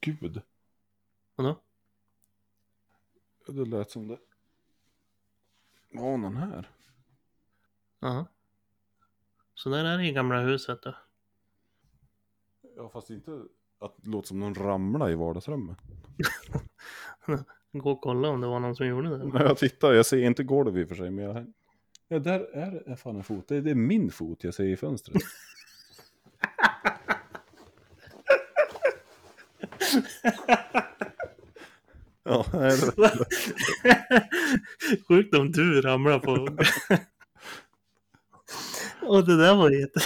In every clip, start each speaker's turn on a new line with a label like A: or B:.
A: gud.
B: Vadå?
A: Det lät som det. Var någon här?
B: Ja. Så där är det i gamla huset då.
A: Ja, fast inte att det låter som någon ramla i vardagsrummet.
B: Gå och kolla om det var någon som gjorde det.
A: När jag tittar, jag ser inte golv i och för sig, men jag... Ja, där är det fan en fot. Det är, det är min fot jag ser i fönstret. ja.
B: Sjukt om du ramlar på. Och det där var jätte...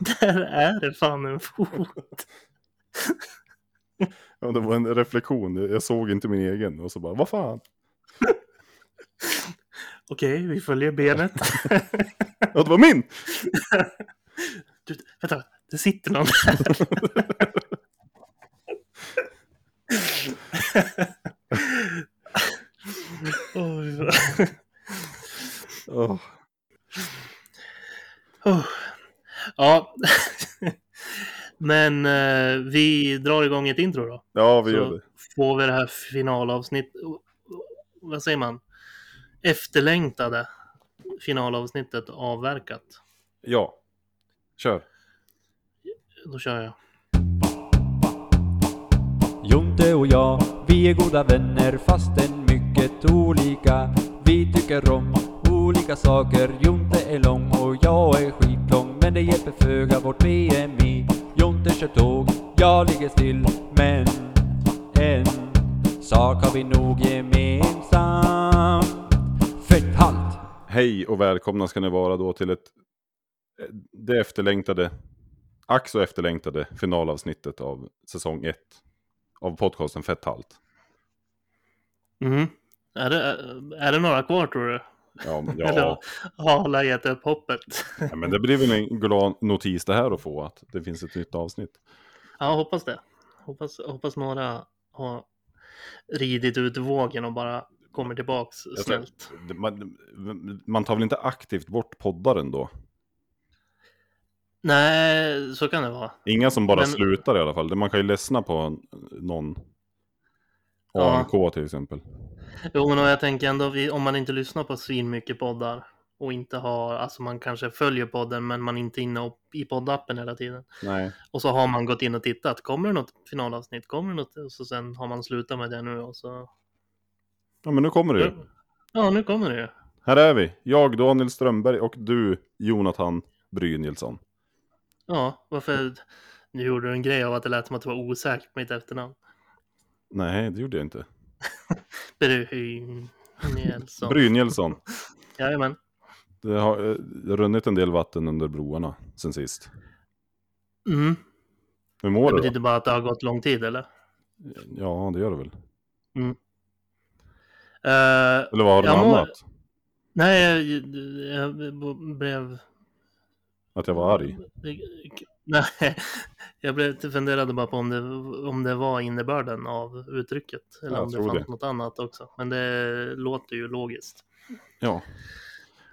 B: Där är det fan en fot.
A: ja, det var en reflektion. Jag såg inte min egen och så bara, vad fan?
B: Okej, vi följer benet.
A: Ja, det var min!
B: Du, vänta, det sitter någon där. Oj,
A: Åh.
B: Oh. Ja. Men eh, vi drar igång ett intro då.
A: Ja, vi gör
B: Så
A: det.
B: får vi det här finalavsnitt... Vad säger man? Efterlängtade finalavsnittet avverkat.
A: Ja. Kör.
B: Då kör jag.
C: Jonte och jag, vi är goda vänner fastän mycket olika. Vi tycker om olika saker. Jonte är lång och jag är skitlång. Men det hjälper föga vårt BMI. Jonte kör tåg, jag ligger still. Men en sak har vi nog gemensamt. Fetthalt!
A: Hej och välkomna ska ni vara då till ett det efterlängtade, ack så efterlängtade finalavsnittet av säsong 1 av podcasten Fetthalt
B: Mhm. Är, det, är det några kvar tror du?
A: Ja, men-
B: Eller
A: ja,
B: har alla gett upp hoppet?
A: ja, men det blir väl en glad notis det här att få att det finns ett nytt avsnitt.
B: Ja, hoppas det. Hoppas, hoppas några har ridit ut vågen och bara kommer tillbaks
A: tror-
B: snällt.
A: Man, man tar väl inte aktivt bort poddaren då?
B: Nej, så kan det vara.
A: Inga som bara
B: Men-
A: slutar i alla fall. Man kan ju ledsna på någon
B: Ja.
A: AMK till exempel.
B: Jo, men jag tänker ändå om man inte lyssnar på svin mycket poddar och inte har, alltså man kanske följer podden men man är inte inne och- i poddappen hela tiden.
A: Nej.
B: Och så har man gått in och tittat, kommer det något finalavsnitt, kommer det något? Och så sen har man slutat med det nu och så...
A: Ja men nu kommer det ju.
B: Ja, nu kommer det ju.
A: Här är vi. Jag Daniel Strömberg och du Jonathan Brynjelsson.
B: Ja, varför... Nu gjorde du en grej av att det lät som att det var osäkert på mitt efternamn.
A: Nej, det gjorde jag inte.
B: Brynjelsson.
A: Brynjelsson.
B: Jajamän.
A: Det har eh, runnit en del vatten under broarna sen sist.
B: Mm.
A: Hur mår
B: Det
A: du?
B: betyder
A: då?
B: bara att det har gått lång tid, eller?
A: Ja, det gör det väl.
B: Eh,
A: Eller vad har du
B: Jag
A: något
B: mår-
A: annat?
B: nej, jag, jag blev...
A: Att jag var arg?
B: Nej, jag blev funderade bara på om det, om det var innebörden av uttrycket. Eller
A: Jag
B: om det fanns
A: det.
B: något annat också. Men det låter ju logiskt.
A: Ja.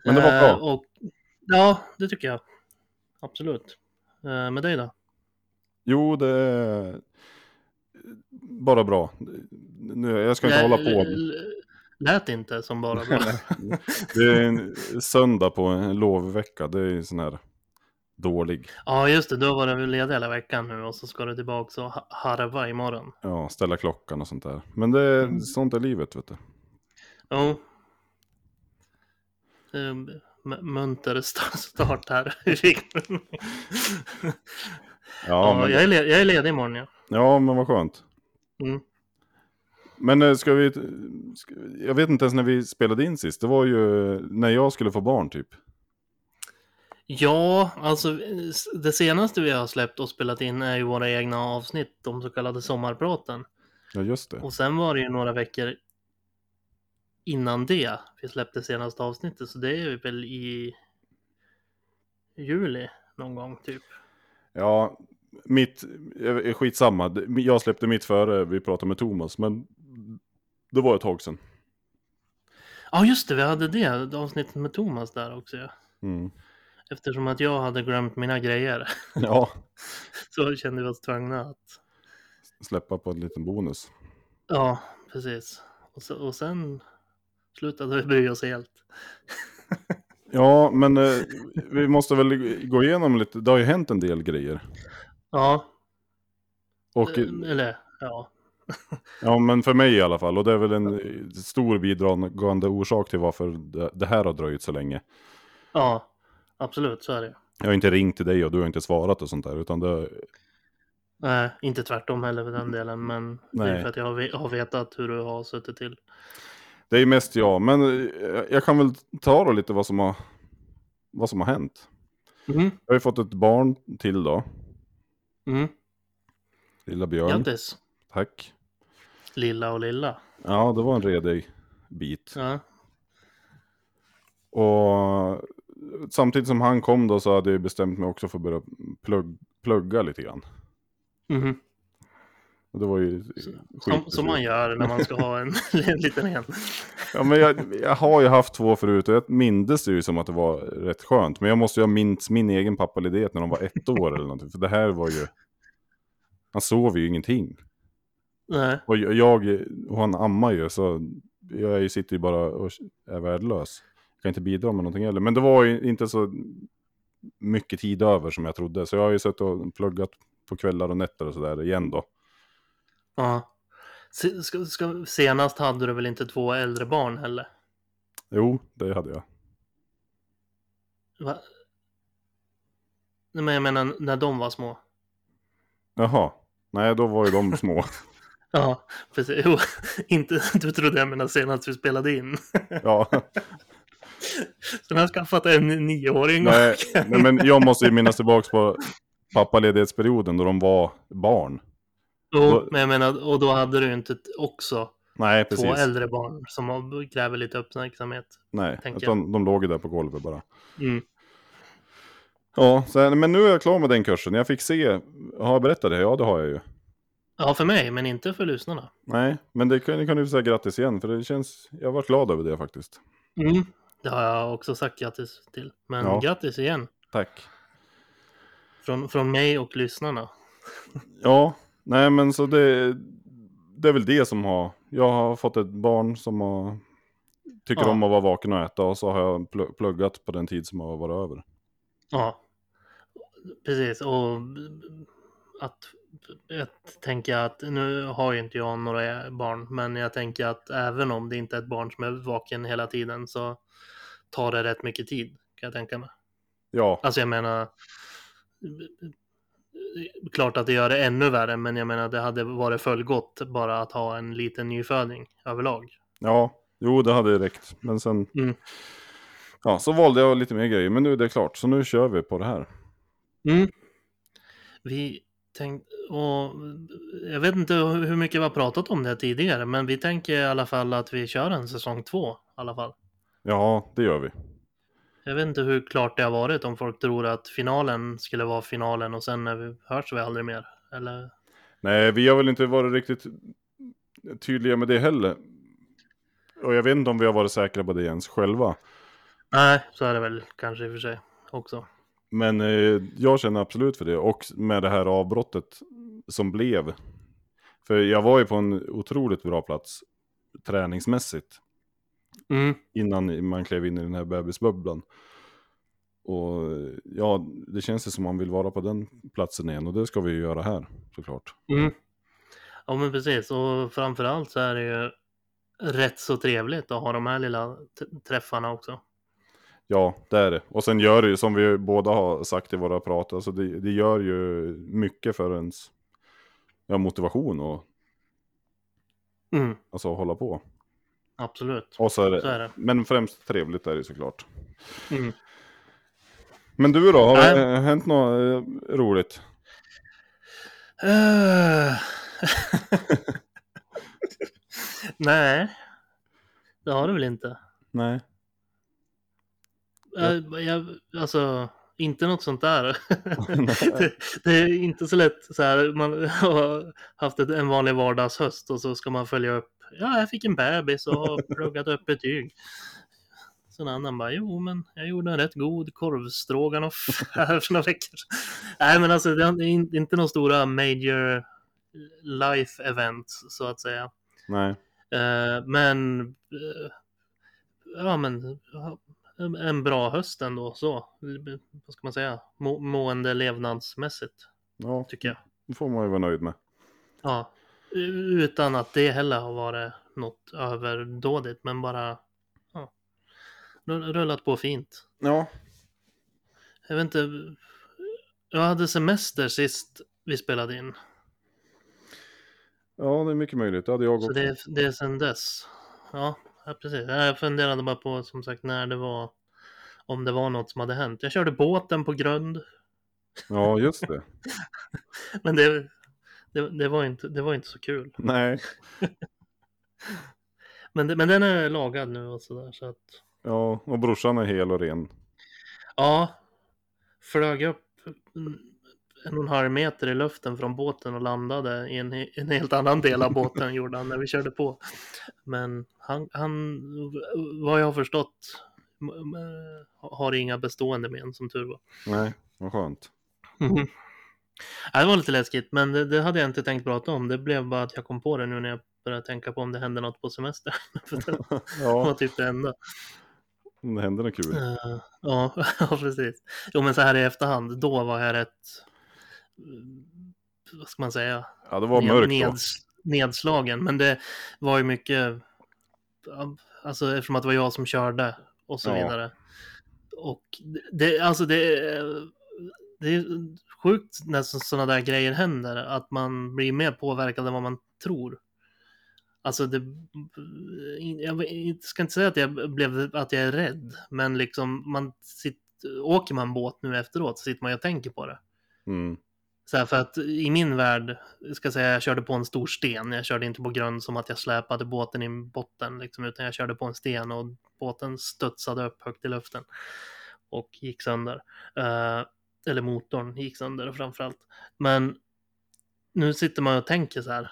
A: Men det var
B: Eh,
A: bra.
B: och, ja, det tycker jag. Absolut. Eh, med dig då?
A: Jo, det är bara bra. Nu, jag ska inte
B: Lä-
A: hålla på.
B: l- Lät inte som bara bra.
A: Det är en söndag på en lovvecka. Det är ju sån här dålig.
B: ja, just det. Du har varit ledig hela veckan nu och så ska du tillbaka och ha- harva imorgon.
A: Ja, ställa klockan och sånt där. Men det är,
B: Mm.
A: sånt är livet, vet du.
B: Jo. Munter sta- start här.
A: Ja,
B: ja,
A: men,
B: jag, är led- jag är ledig imorgon ja.
A: ja, men vad skönt.
B: Mm.
A: Men eh, ska vi... Ska, jag vet inte ens när vi spelade in sist. Det var ju när jag skulle få barn typ.
B: Ja, alltså det senaste vi har släppt och spelat in är ju våra egna avsnitt, de så kallade sommarpraten.
A: Ja, just det.
B: Och sen var det ju några veckor innan det vi släppte senaste avsnittet, så det är väl i juli någon gång typ.
A: Ja, mitt... Skitsamma. Jag släppte mitt före vi pratade med Thomas, men det var ett tag sedan.
B: Ja, just det, vi hade det avsnittet med Thomas där också. Ja.
A: Mm.
B: Eftersom att jag hade glömt mina grejer
A: Ja,
B: så kände vi oss tvungna att
A: släppa på en liten bonus.
B: Ja, precis. Och, så, och sen slutade vi bry oss helt.
A: Ja, men eh, vi måste väl gå igenom lite. Det har ju hänt en del grejer.
B: Ja,
A: Och,
B: eh, eller ja.
A: ja, men för mig i alla fall. Och det är väl en eh, stor bidragande orsak till varför det, det här har dröjt så länge.
B: Ja, absolut så är det.
A: Jag har inte ringt till dig och du har inte svarat och sånt där. Utan det,
B: Nej, inte tvärtom heller för den delen, men det är
A: Nej.
B: för att jag har vetat hur du har suttit till.
A: det är mest jag. Men eh, jag kan väl ta då lite vad som har, vad som har hänt.
B: Mm,
A: Jag har ju fått ett barn till då.
B: mm.
A: Lilla Björn.
B: Grattis,
A: Tack.
B: lilla och lilla.
A: Ja, det var en redig bit.
B: Ja,
A: Och samtidigt som han kom då så hade jag bestämt mig också för att börja plugg, plugga lite grann. Och det var ju
B: Som, som man gör när man ska ha en, en liten en.
A: Ja, men jag, jag har ju haft två förut och jag mindes det ju som att det var rätt skönt. Men jag måste ju ha minst min egen pappaledighet när de var ett år eller någonting. För det här var ju... Han sov ju ingenting.
B: Nej,
A: Och jag- jag, och han ammar ju så jag sitter ju bara och är värdelös. Kan inte bidra med någonting heller. Men det var ju inte så mycket tid över som jag trodde. Så jag har ju suttit och pluggat på kvällar och nätter och sådär igen då.
B: ja. Se- Ska, ska, senast hade du väl inte två äldre barn heller?
A: Jo, det hade jag.
B: Va? Men jag menar när de var små.
A: Jaha. Nej, då var ju de små.
B: Ja, precis. Jo, inte, du trodde jag menade senast vi spelade in.
A: ja.
B: Så nu har jag skaffat en nioåring.
A: Nej, nej, men jag måste ju minnas tillbaka på pappaledighetsperioden då de var barn.
B: Jo, men jag menar, och då hade du inte också
A: Nej,
B: två
A: precis.
B: äldre barn som kräver lite uppmärksamhet.
A: Nej, utan de låg ju där på golvet bara.
B: Mm.
A: Ja, så, men nu är jag klar med den kursen. Jag fick se, har jag berättat det? Ja, det har jag ju.
B: Ja, för mig, men inte för lyssnarna.
A: Nej, men det kan, det kan du säga grattis igen, för det känns, jag var glad över det faktiskt.
B: Mm. Det har jag också sagt grattis till. Men
A: Ja.
B: grattis igen.
A: Tack.
B: Från, från mig och lyssnarna.
A: Ja, nej men så det, det är väl det som har, jag har fått ett barn som har, tycker
B: Ja.
A: om att vara vaken och äta och så har jag pl- pluggat på den tid som har varit över.
B: Ja, precis. Och att jag tänker att nu har ju inte jag några barn, men jag tänker att även om det inte är ett barn som är vaken hela tiden så tar det rätt mycket tid, kan jag tänka mig.
A: Ja,
B: Alltså jag menar, klart att det gör det ännu värre, men jag menar det hade varit fullgott bara att ha en liten nyföding överlag.
A: ja, jo det hade räckt. Men sen,
B: Mm.
A: ja, så valde jag lite mer grejer. Men nu är det klart, så nu kör vi på det här.
B: Mm. Vi tänkte, och jag vet inte hur mycket vi har pratat om det tidigare, men vi tänker i alla fall att vi kör en säsong två i alla fall.
A: Ja, det gör vi.
B: Jag vet inte hur klart det har varit om folk tror att finalen skulle vara finalen och sen när vi hörs vi aldrig mer. Eller?
A: Nej, vi har väl inte varit riktigt tydliga med det heller. Och jag vet inte om vi har varit säkra på det ens själva.
B: Nej, så är det väl kanske i och för sig också.
A: Men eh, jag känner absolut för det. Och med det här avbrottet som blev. För jag var ju på en otroligt bra plats träningsmässigt.
B: Mm.
A: Innan man klev in i den här bebisbubblan. Och ja, det känns ju som man vill vara på den platsen igen. Och det ska vi ju göra här såklart.
B: Mm. Ja men precis och framförallt så är det ju rätt så trevligt att ha de här lilla träffarna också.
A: Ja, det är det. Och sen gör det ju, som vi båda har sagt i våra prat, alltså det, det gör ju mycket för ens ja, motivation och
B: Mm,
A: alltså, hålla på.
B: Absolut.
A: Och så är det,
B: Så är det.
A: Men främst trevligt är det såklart.
B: Mm.
A: Men du då, har det
B: Nej.
A: eh, hänt något eh, roligt?
B: Eh. Nej, det har det väl inte.
A: Nej.
B: Eh, Jag, alltså, inte något sånt där. det, det är inte så lätt så här, man har haft ett, en vanlig vardagshöst och så ska man följa upp. Ja, jag fick en bebis och har pluggat upp betyg. Så en annan bara, jo men jag gjorde en rätt god korvstroganoff här för några veckor. Nej men alltså det är in- inte några stora major life events så att säga.
A: Nej.
B: Eh, men, eh, ja men, en bra höst ändå så. Vad ska man säga? Må, mående levnadsmässigt
A: Ja,
B: tycker jag.
A: det får man ju vara nöjd med.
B: Ja, utan att det heller har varit något överdådigt, men bara ja, rull- rullat på fint.
A: Ja.
B: Jag vet inte, jag hade semester sist vi spelade in,
A: Ja, det är mycket möjligt. Det hade jag
B: så
A: också.
B: det, är- det är sedan dess. Ja, ja, precis. Jag funderade bara på som sagt när det var, om det var något som hade hänt. Jag körde båten på grund,
A: Ja, just det.
B: men det, det, det, var, inte, det var inte så kul.
A: Nej.
B: Men, det, men den är lagad nu och sådär, så att
A: Ja, och brorsan är hel och ren.
B: Ja, flög upp en och en halv meter i luften från båten och landade i en, en helt annan del av båten gjorde han när vi körde på. Men han, han vad jag har förstått, har inga bestående men som tur var.
A: Nej, vad skönt.
B: Mhm. Ja, det var lite läskigt, men det, det hade jag inte tänkt prata om. Det blev bara att jag kom på det nu när jag började tänka på om det hände något på semester. För det var
A: Ja,
B: typ det enda.
A: det händer något kul.
B: Eh, ja, precis. Jo, men så här i efterhand, då var jag rätt, vad ska man säga,
A: Ja, det var mörkt
B: neds, nedslagen. Men det var ju mycket, alltså eftersom att det var jag som körde och så
A: Ja.
B: vidare. Och det- alltså det, det är sjukt när sådana där grejer händer, att man blir mer påverkad än vad man tror. Alltså det, jag ska inte säga att jag blev, att jag är rädd, men liksom man sitter, åker man båt nu efteråt så sitter man och tänker på det.
A: Mm.
B: Så här, för att i min värld, ska jag säga, jag körde på en stor sten. Jag körde inte på grund som att jag släpade båten i botten, liksom, utan jag körde på en sten och båten studsade upp högt i luften och gick sönder. Eh, eller motorn gick sönder framförallt. Men nu sitter man och tänker så här.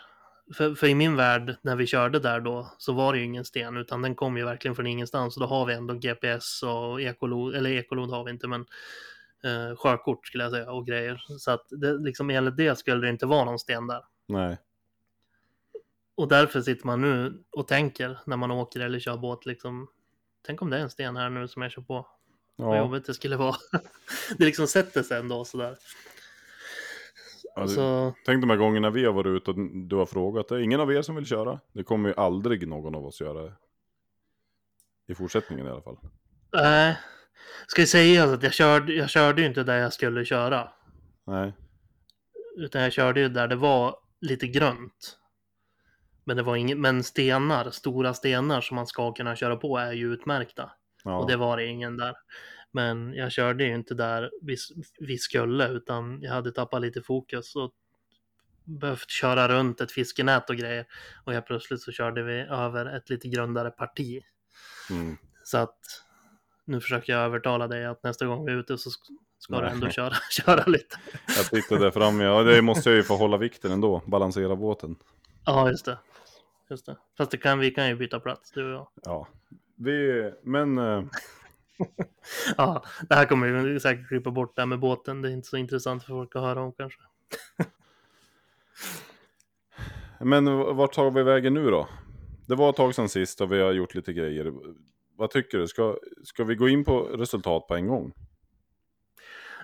B: För, för i min värld, när vi körde där då, så var det ju ingen sten, utan den kom ju verkligen från ingenstans. Och då har vi ändå GPS och ekolod, eller ekolod har vi inte, men eh, sjökort skulle jag säga och grejer. Så att det, liksom enligt det skulle det inte vara någon sten där.
A: Nej.
B: Och därför sitter man nu och tänker när man åker eller kör båt liksom. Tänk om det är en sten här nu som jag kör på. Vad
A: Ja,
B: jobbigt det skulle vara. det liksom sätter sig ändå sådär.
A: du,
B: Så,
A: tänk de här gångerna vi har varit ute och du har frågat. Det är ingen av er som vill köra. Det kommer ju aldrig någon av oss göra. I fortsättningen i alla fall.
B: nej. Ska jag säga att jag körde, jag körde ju inte där jag skulle köra.
A: Nej.
B: Utan jag körde ju där det var lite grönt. Men det var inget, men stenar, stora stenar som man ska kunna köra på är ju utmärkta.
A: Ja.
B: Och det var det ingen där. Men jag körde ju inte där vi, vi skulle, utan jag hade tappat lite fokus och behövt köra runt ett fiskenät och grejer. Och jag plötsligt så körde vi över ett lite grundare parti.
A: Mm.
B: Så att nu försöker jag övertala dig att nästa gång vi är ute så sk- ska du ändå köra, köra lite.
A: Jag sitter där framme. Ja, det måste jag ju få hålla vikten ändå. Balansera båten.
B: Ja, just det. Just det. Fast det kan, vi kan ju byta plats, du och jag.
A: Ja. Vi, men eh,
B: Ja, det här kommer vi säkert klippa bort det här med båten. Det är inte så intressant för folk att höra om kanske.
A: Men vart tar vi vägen nu då? Det var ett tag sedan sist och vi har gjort lite grejer. Vad tycker du? Ska, ska vi gå in på resultat på en gång?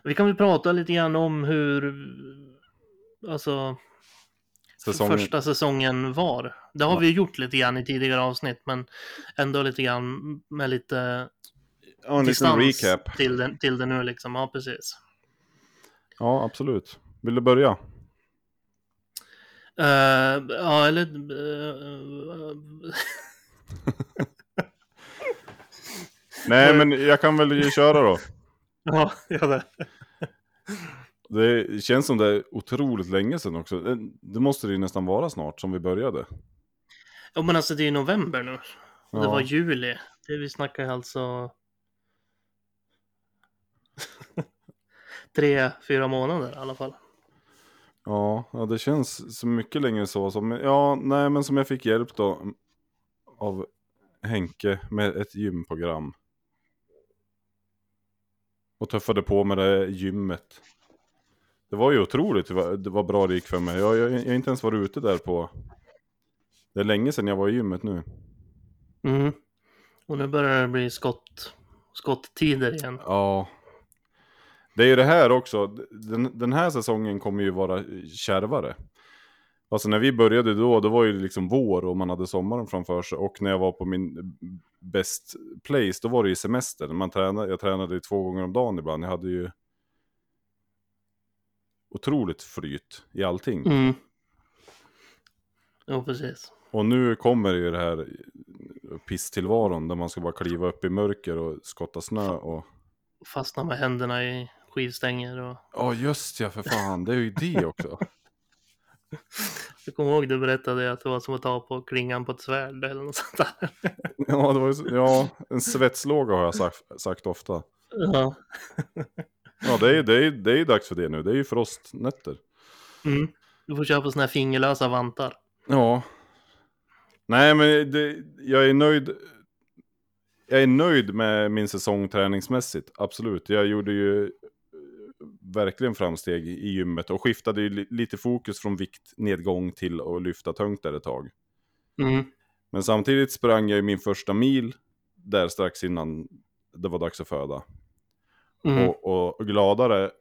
B: Vi kan väl prata lite grann om hur, alltså,
A: Säsongen,
B: första säsongen var. Det har
A: Ja.
B: vi gjort lite grann i tidigare avsnitt, men ändå lite grann med lite
A: ja, en liten
B: distans
A: recap.
B: till det, till det nu liksom. Ja, precis.
A: Ja, absolut. Vill du börja?
B: Eh, ja, eller... eh,
A: Nej, men jag kan väl köra då.
B: ja, ja, det.
A: Det känns som det är otroligt länge sedan också. Det- Det måste det ju nästan vara snart som vi började.
B: Ja, men alltså det är november nu. Och Det
A: Ja.
B: var juli. Det vi snackar alltså... Tre, fyra månader i alla fall.
A: Ja, ja, det känns så mycket längre så. Som, ja, nej, men som jag fick hjälp då av Henke med ett gymprogram. Och tuffade på med det gymmet. Det var ju otroligt vad, vad bra det gick för mig. Jag, jag, jag har inte ens varit ute där på... Det är länge sedan jag var i gymmet nu.
B: Mm. Och nu börjar det bli skott, skotttider igen.
A: Ja. Det är ju det här också. Den, den här säsongen kommer ju vara kärvare. Alltså när vi började då, då var ju det liksom vår och man hade sommaren framför sig. Och när jag var på min best place, då var det ju semester. Man tränade, jag tränade två gånger om dagen ibland. Jag hade ju otroligt flyt i allting.
B: Mm. Jo, precis.
A: Och nu kommer ju det här pisstillvaron där man ska bara kliva upp i mörker och skotta snö och...
B: Fastna med händerna i skivstänger och...
A: Ja just ja, för fan, det är ju det också.
B: Jag kommer ihåg du berättade att det var som att ta på klingan på ett svärd eller något sånt där.
A: ja, det var ju, ja, en svetslåga har jag sagt, sagt ofta.
B: Ja.
A: Ja, det är, det, är, det är dags för det nu. Det är ju frostnätter.
B: Mm. Du får köpa såna här fingerlösa vantar.
A: Ja. Nej, men det, jag är nöjd. Jag är nöjd med min säsong träningsmässigt, absolut. Jag gjorde ju verkligen framsteg i gymmet och skiftade ju lite fokus från viktnedgång till att lyfta tungt där ett tag.
B: Mm.
A: Men samtidigt sprang jag ju min första mil där strax innan det var dags att föda.
B: Mm.
A: Och, och gladare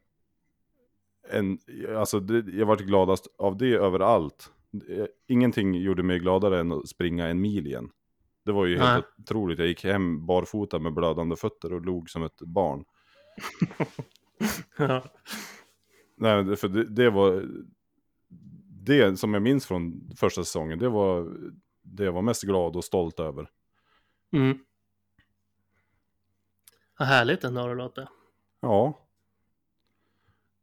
A: än, alltså det, jag vart gladast av det överallt. Ingenting gjorde mig gladare än att springa en mil igen. Det var ju helt
B: Nej.
A: otroligt. Jag gick hem barfota med blödande fötter och log som ett barn. Nej, för det, det var det som jag minns från första säsongen. Det var det jag var mest glad och stolt över.
B: Mm. Vad härligt ändå det låter.
A: Ja.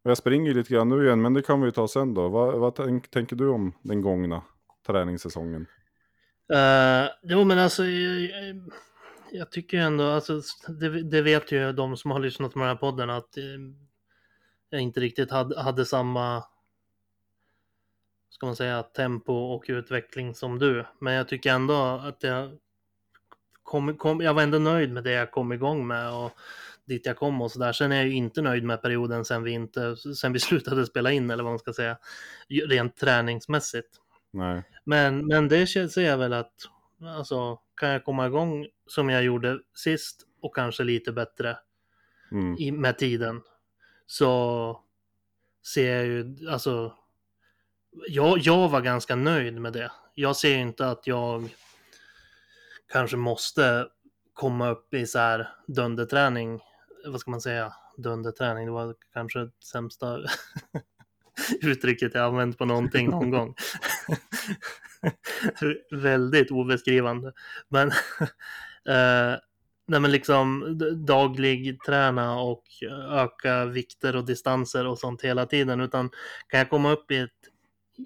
A: Jag springer lite grann nu igen, men det kan vi ju ta sen då. Vad, vad tänk, tänker du om den gångna träningssäsongen?
B: Uh, jo men alltså jag, jag, jag tycker ändå, alltså, det, det vet ju de som har lyssnat på den här podden att eh, jag inte riktigt hade, hade samma ska man säga, tempo och utveckling som du. Men jag tycker ändå att jag kom, kom, jag var ändå nöjd med det jag kom igång med och dit jag kom och sådär. Sen är jag ju inte nöjd med perioden sen vi, inte, sen vi slutade spela in eller vad man ska säga, rent träningsmässigt.
A: Nej.
B: Men, men det känns- ser jag väl att, alltså, kan jag komma igång som jag gjorde sist och kanske lite bättre
A: Mm.
B: i, med tiden så ser jag ju, alltså, jag, jag var ganska nöjd med det. Jag ser inte att jag kanske måste komma upp i så här dunderträning, vad ska man säga, dunderträning, det var kanske det sämsta uttrycket jag använt på någonting någon gång. Väldigt obeskrivande. Men, eh, nej men liksom daglig träna och öka vikter och distanser och sånt hela tiden. Utan kan jag komma upp i, ett,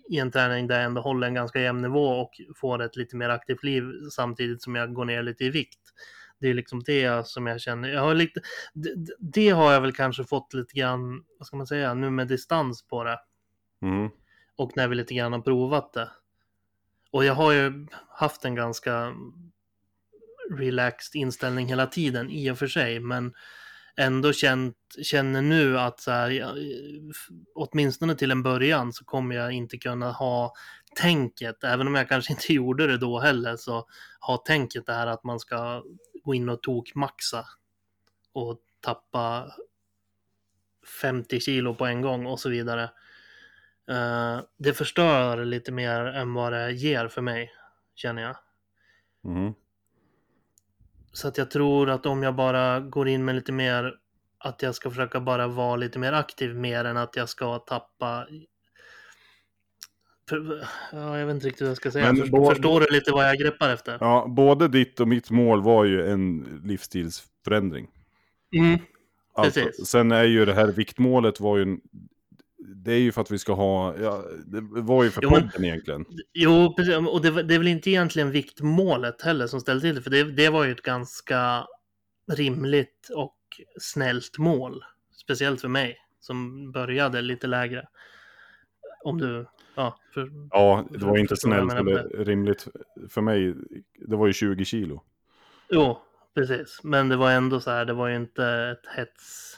B: i en träning där jag ändå håller en ganska jämn nivå och får ett lite mer aktivt liv samtidigt som jag går ner lite i vikt. Det är liksom det som jag känner. Jag har lite, det, det- det har jag väl kanske fått lite grann, vad ska man säga, nu med distans på det
A: Mm.
B: och när vi lite grann har provat det. Och jag har ju haft en ganska relaxed inställning hela tiden i och för sig, men ändå känt, känner nu att så här, jag, åtminstone till en början så kommer jag inte kunna ha tänket, även om jag kanske inte gjorde det då heller, så ha tänket det här att man ska gå in och tokmaxa och tappa 50 kilo på en gång och så vidare. Eh, det förstör lite mer än vad det ger för mig, känner jag.
A: Mm.
B: Så att jag tror att om jag bara går in med lite mer att jag ska försöka bara vara lite mer aktiv mer än att jag ska tappa ja, jag vet inte riktigt vad jag ska säga.
A: Men
B: Först,
A: både-
B: Förstår du lite vad jag greppar efter?
A: Ja, både ditt och mitt mål var ju en livsstilsförändring.
B: Mm,
A: Alltså,
B: Precis.
A: sen är ju det här viktmålet var ju en, det är ju för att vi ska ha, ja, det var ju för
B: Jo, men-
A: podden egentligen.
B: Jo, precis. och det, det är väl inte egentligen viktmålet heller som ställde till det, för det, det var ju ett ganska rimligt och snällt mål. Speciellt för mig, som började lite lägre. Om du, ja, för,
A: Ja, det var inte snällt eller rimligt för mig. Det var ju 20 kilo.
B: jo, precis. Men det var ändå så här, det var ju inte ett hets...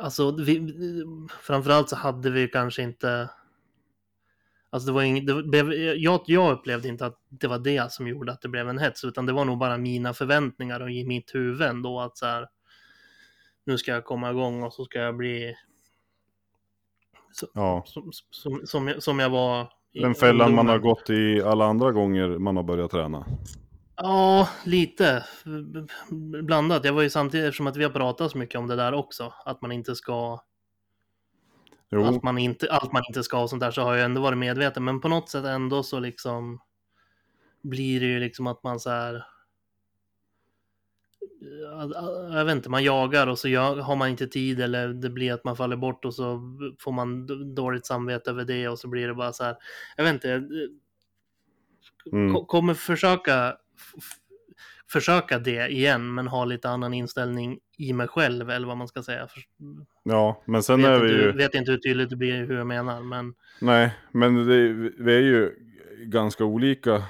B: alltså vi, framförallt så hade vi kanske inte Alltså det var inget, det blev, jag, jag upplevde inte att det var det som gjorde att det blev en hets, utan det var nog bara mina förväntningar och i mitt huvud ändå att så här, nu ska jag komma igång och så ska jag bli så,
A: Ja.
B: som, som, som, jag, som jag var. i
A: Den fällan man har gått i alla andra gånger man har börjat träna.
B: Ja, lite blandat. Jag var ju samtidigt, eftersom att vi har pratat så mycket om det där också, att man inte ska
A: Jo,
B: allt man inte, allt man inte ska och sånt där så har jag ändå varit medveten. Men på något sätt ändå så liksom blir det ju liksom att man så här. Jag vet inte, man jagar och så har man inte tid eller det blir att man faller bort och så får man dåligt samvete över det och så blir det bara så här. Jag vet inte.
A: Mm.
B: ko- Kommer försöka försöka det igen men ha lite annan inställning i mig själv eller vad man ska säga.
A: Ja, men sen
B: vet,
A: är vi
B: inte,
A: ju...
B: vet inte hur tydligt det blir hur jag menar, men
A: Nej, men det, vi är ju ganska olika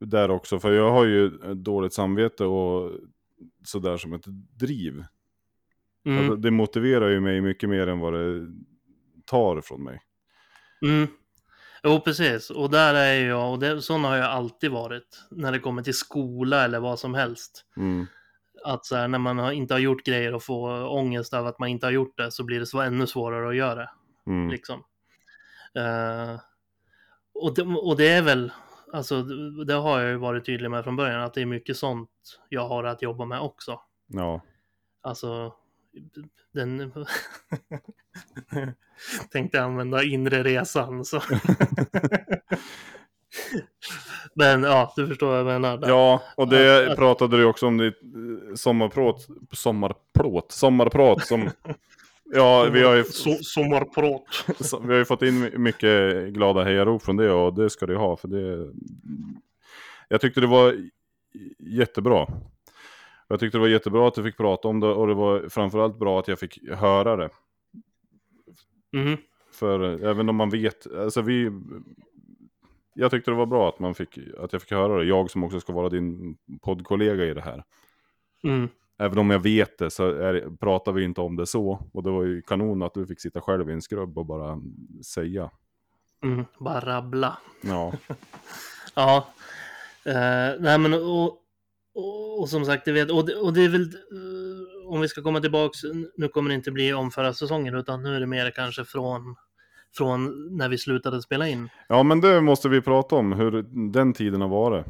A: där också. För jag har ju dåligt samvete och sådär som ett driv.
B: mm,
A: Alltså, det motiverar ju mig mycket mer än vad det tar från mig.
B: mm. Jo, precis. Och där är jag, och det, sån har jag alltid varit när det kommer till skola eller vad som helst.
A: Mm.
B: Att så här, när man har, inte har gjort grejer och får ångest av att man inte har gjort det så blir det så ännu svårare att göra det.
A: Mm.
B: Liksom. Eh, och, det, och det är väl, alltså det, det har jag ju varit tydlig med från början, att det är mycket sånt jag har att jobba med också.
A: Ja.
B: Alltså, den... Tänkte använda inre resan så. Men ja, du förstår vad jag menar. där.
A: ja, och det
B: Att-
A: pratade du också om ditt eh, sommarprat, sommarplåt, sommarprat som... Ja, vi har ju,
B: So sommarprat.
A: så- vi har ju fått in mycket glada hejarop från det och det ska det ha för det... Jag tyckte det var jättebra. Jag tyckte det var jättebra att du fick prata om det och det var framförallt bra att jag fick höra det.
B: Mhm.
A: För även om man vet, alltså vi... Jag tyckte det var bra att, man fick, att jag fick höra det, jag som också ska vara din poddkollega i det här.
B: Mm.
A: Även om jag vet det så är, pratar vi inte om det så. Och det var ju kanon att du fick sitta själv i en skrubb och bara säga.
B: Mm. Bara rabbla.
A: Ja,
B: Ja. Eh, nej men och, och, och som sagt, det vet, och, det, och det är väl eh, om vi ska komma tillbaks, nu kommer det inte bli om förra säsongen utan nu är det mer kanske från, från när vi slutade spela in.
A: ja men det måste vi prata om, hur den tiden har varit.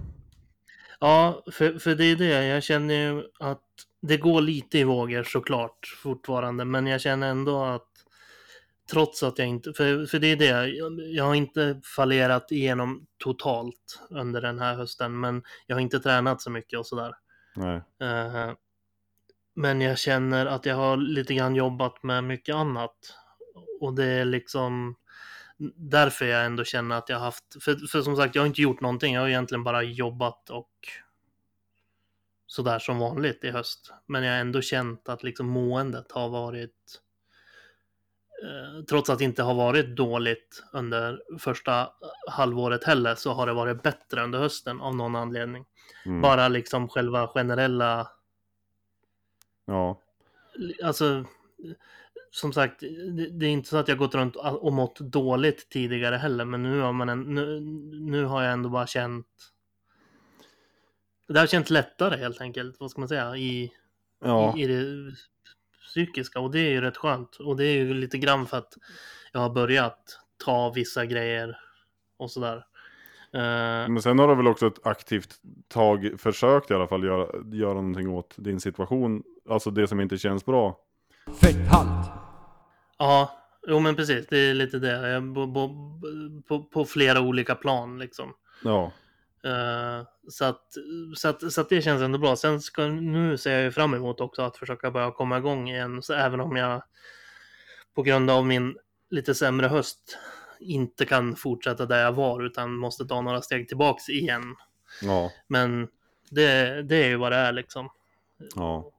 B: Ja, för, för det är det. Jag känner ju att det går lite i vågor såklart fortfarande, men jag känner ändå att trots att jag inte, för, för det är det, jag, jag har inte fallerat igenom totalt under den här hösten, men jag har inte tränat så mycket och sådär.
A: Nej.
B: Eh, men jag känner att jag har lite grann jobbat med mycket annat. Och det är liksom därför jag ändå känner att jag har haft, för, för som sagt jag har inte gjort någonting, jag har egentligen bara jobbat och sådär som vanligt i höst. Men jag har ändå känt att liksom måendet har varit, trots att det inte har varit dåligt under första halvåret heller, så har det varit bättre under hösten av någon anledning.
A: Mm.
B: Bara liksom själva generella
A: Ja.
B: alltså, som sagt, det, det är inte så att jag gått runt och mått dåligt tidigare heller, men nu har, man en, nu, nu har jag ändå bara känt... Det har känts lättare helt enkelt, vad ska man säga, i,
A: Ja.
B: i, i det psykiska och det är ju rätt skönt. Och det är ju lite grann för att jag har börjat ta vissa grejer och sådär. Eh,
A: Men sen har du väl också ett aktivt tag försökt i alla fall göra, göra någonting åt din situation. Alltså det som inte känns bra.
C: Fetthalt.
B: Ja, jo men precis, det är lite det. På, på, på flera olika plan liksom.
A: Ja.
B: Eh, så, att, så, att, så att det känns ändå bra. Sen ska, nu ser jag ju fram emot också att försöka börja komma igång igen. Så även om jag på grund av min lite sämre höst inte kan fortsätta där jag var utan måste ta några steg tillbaks igen.
A: Ja.
B: Men det, det är ju vad det är liksom.
A: Ja.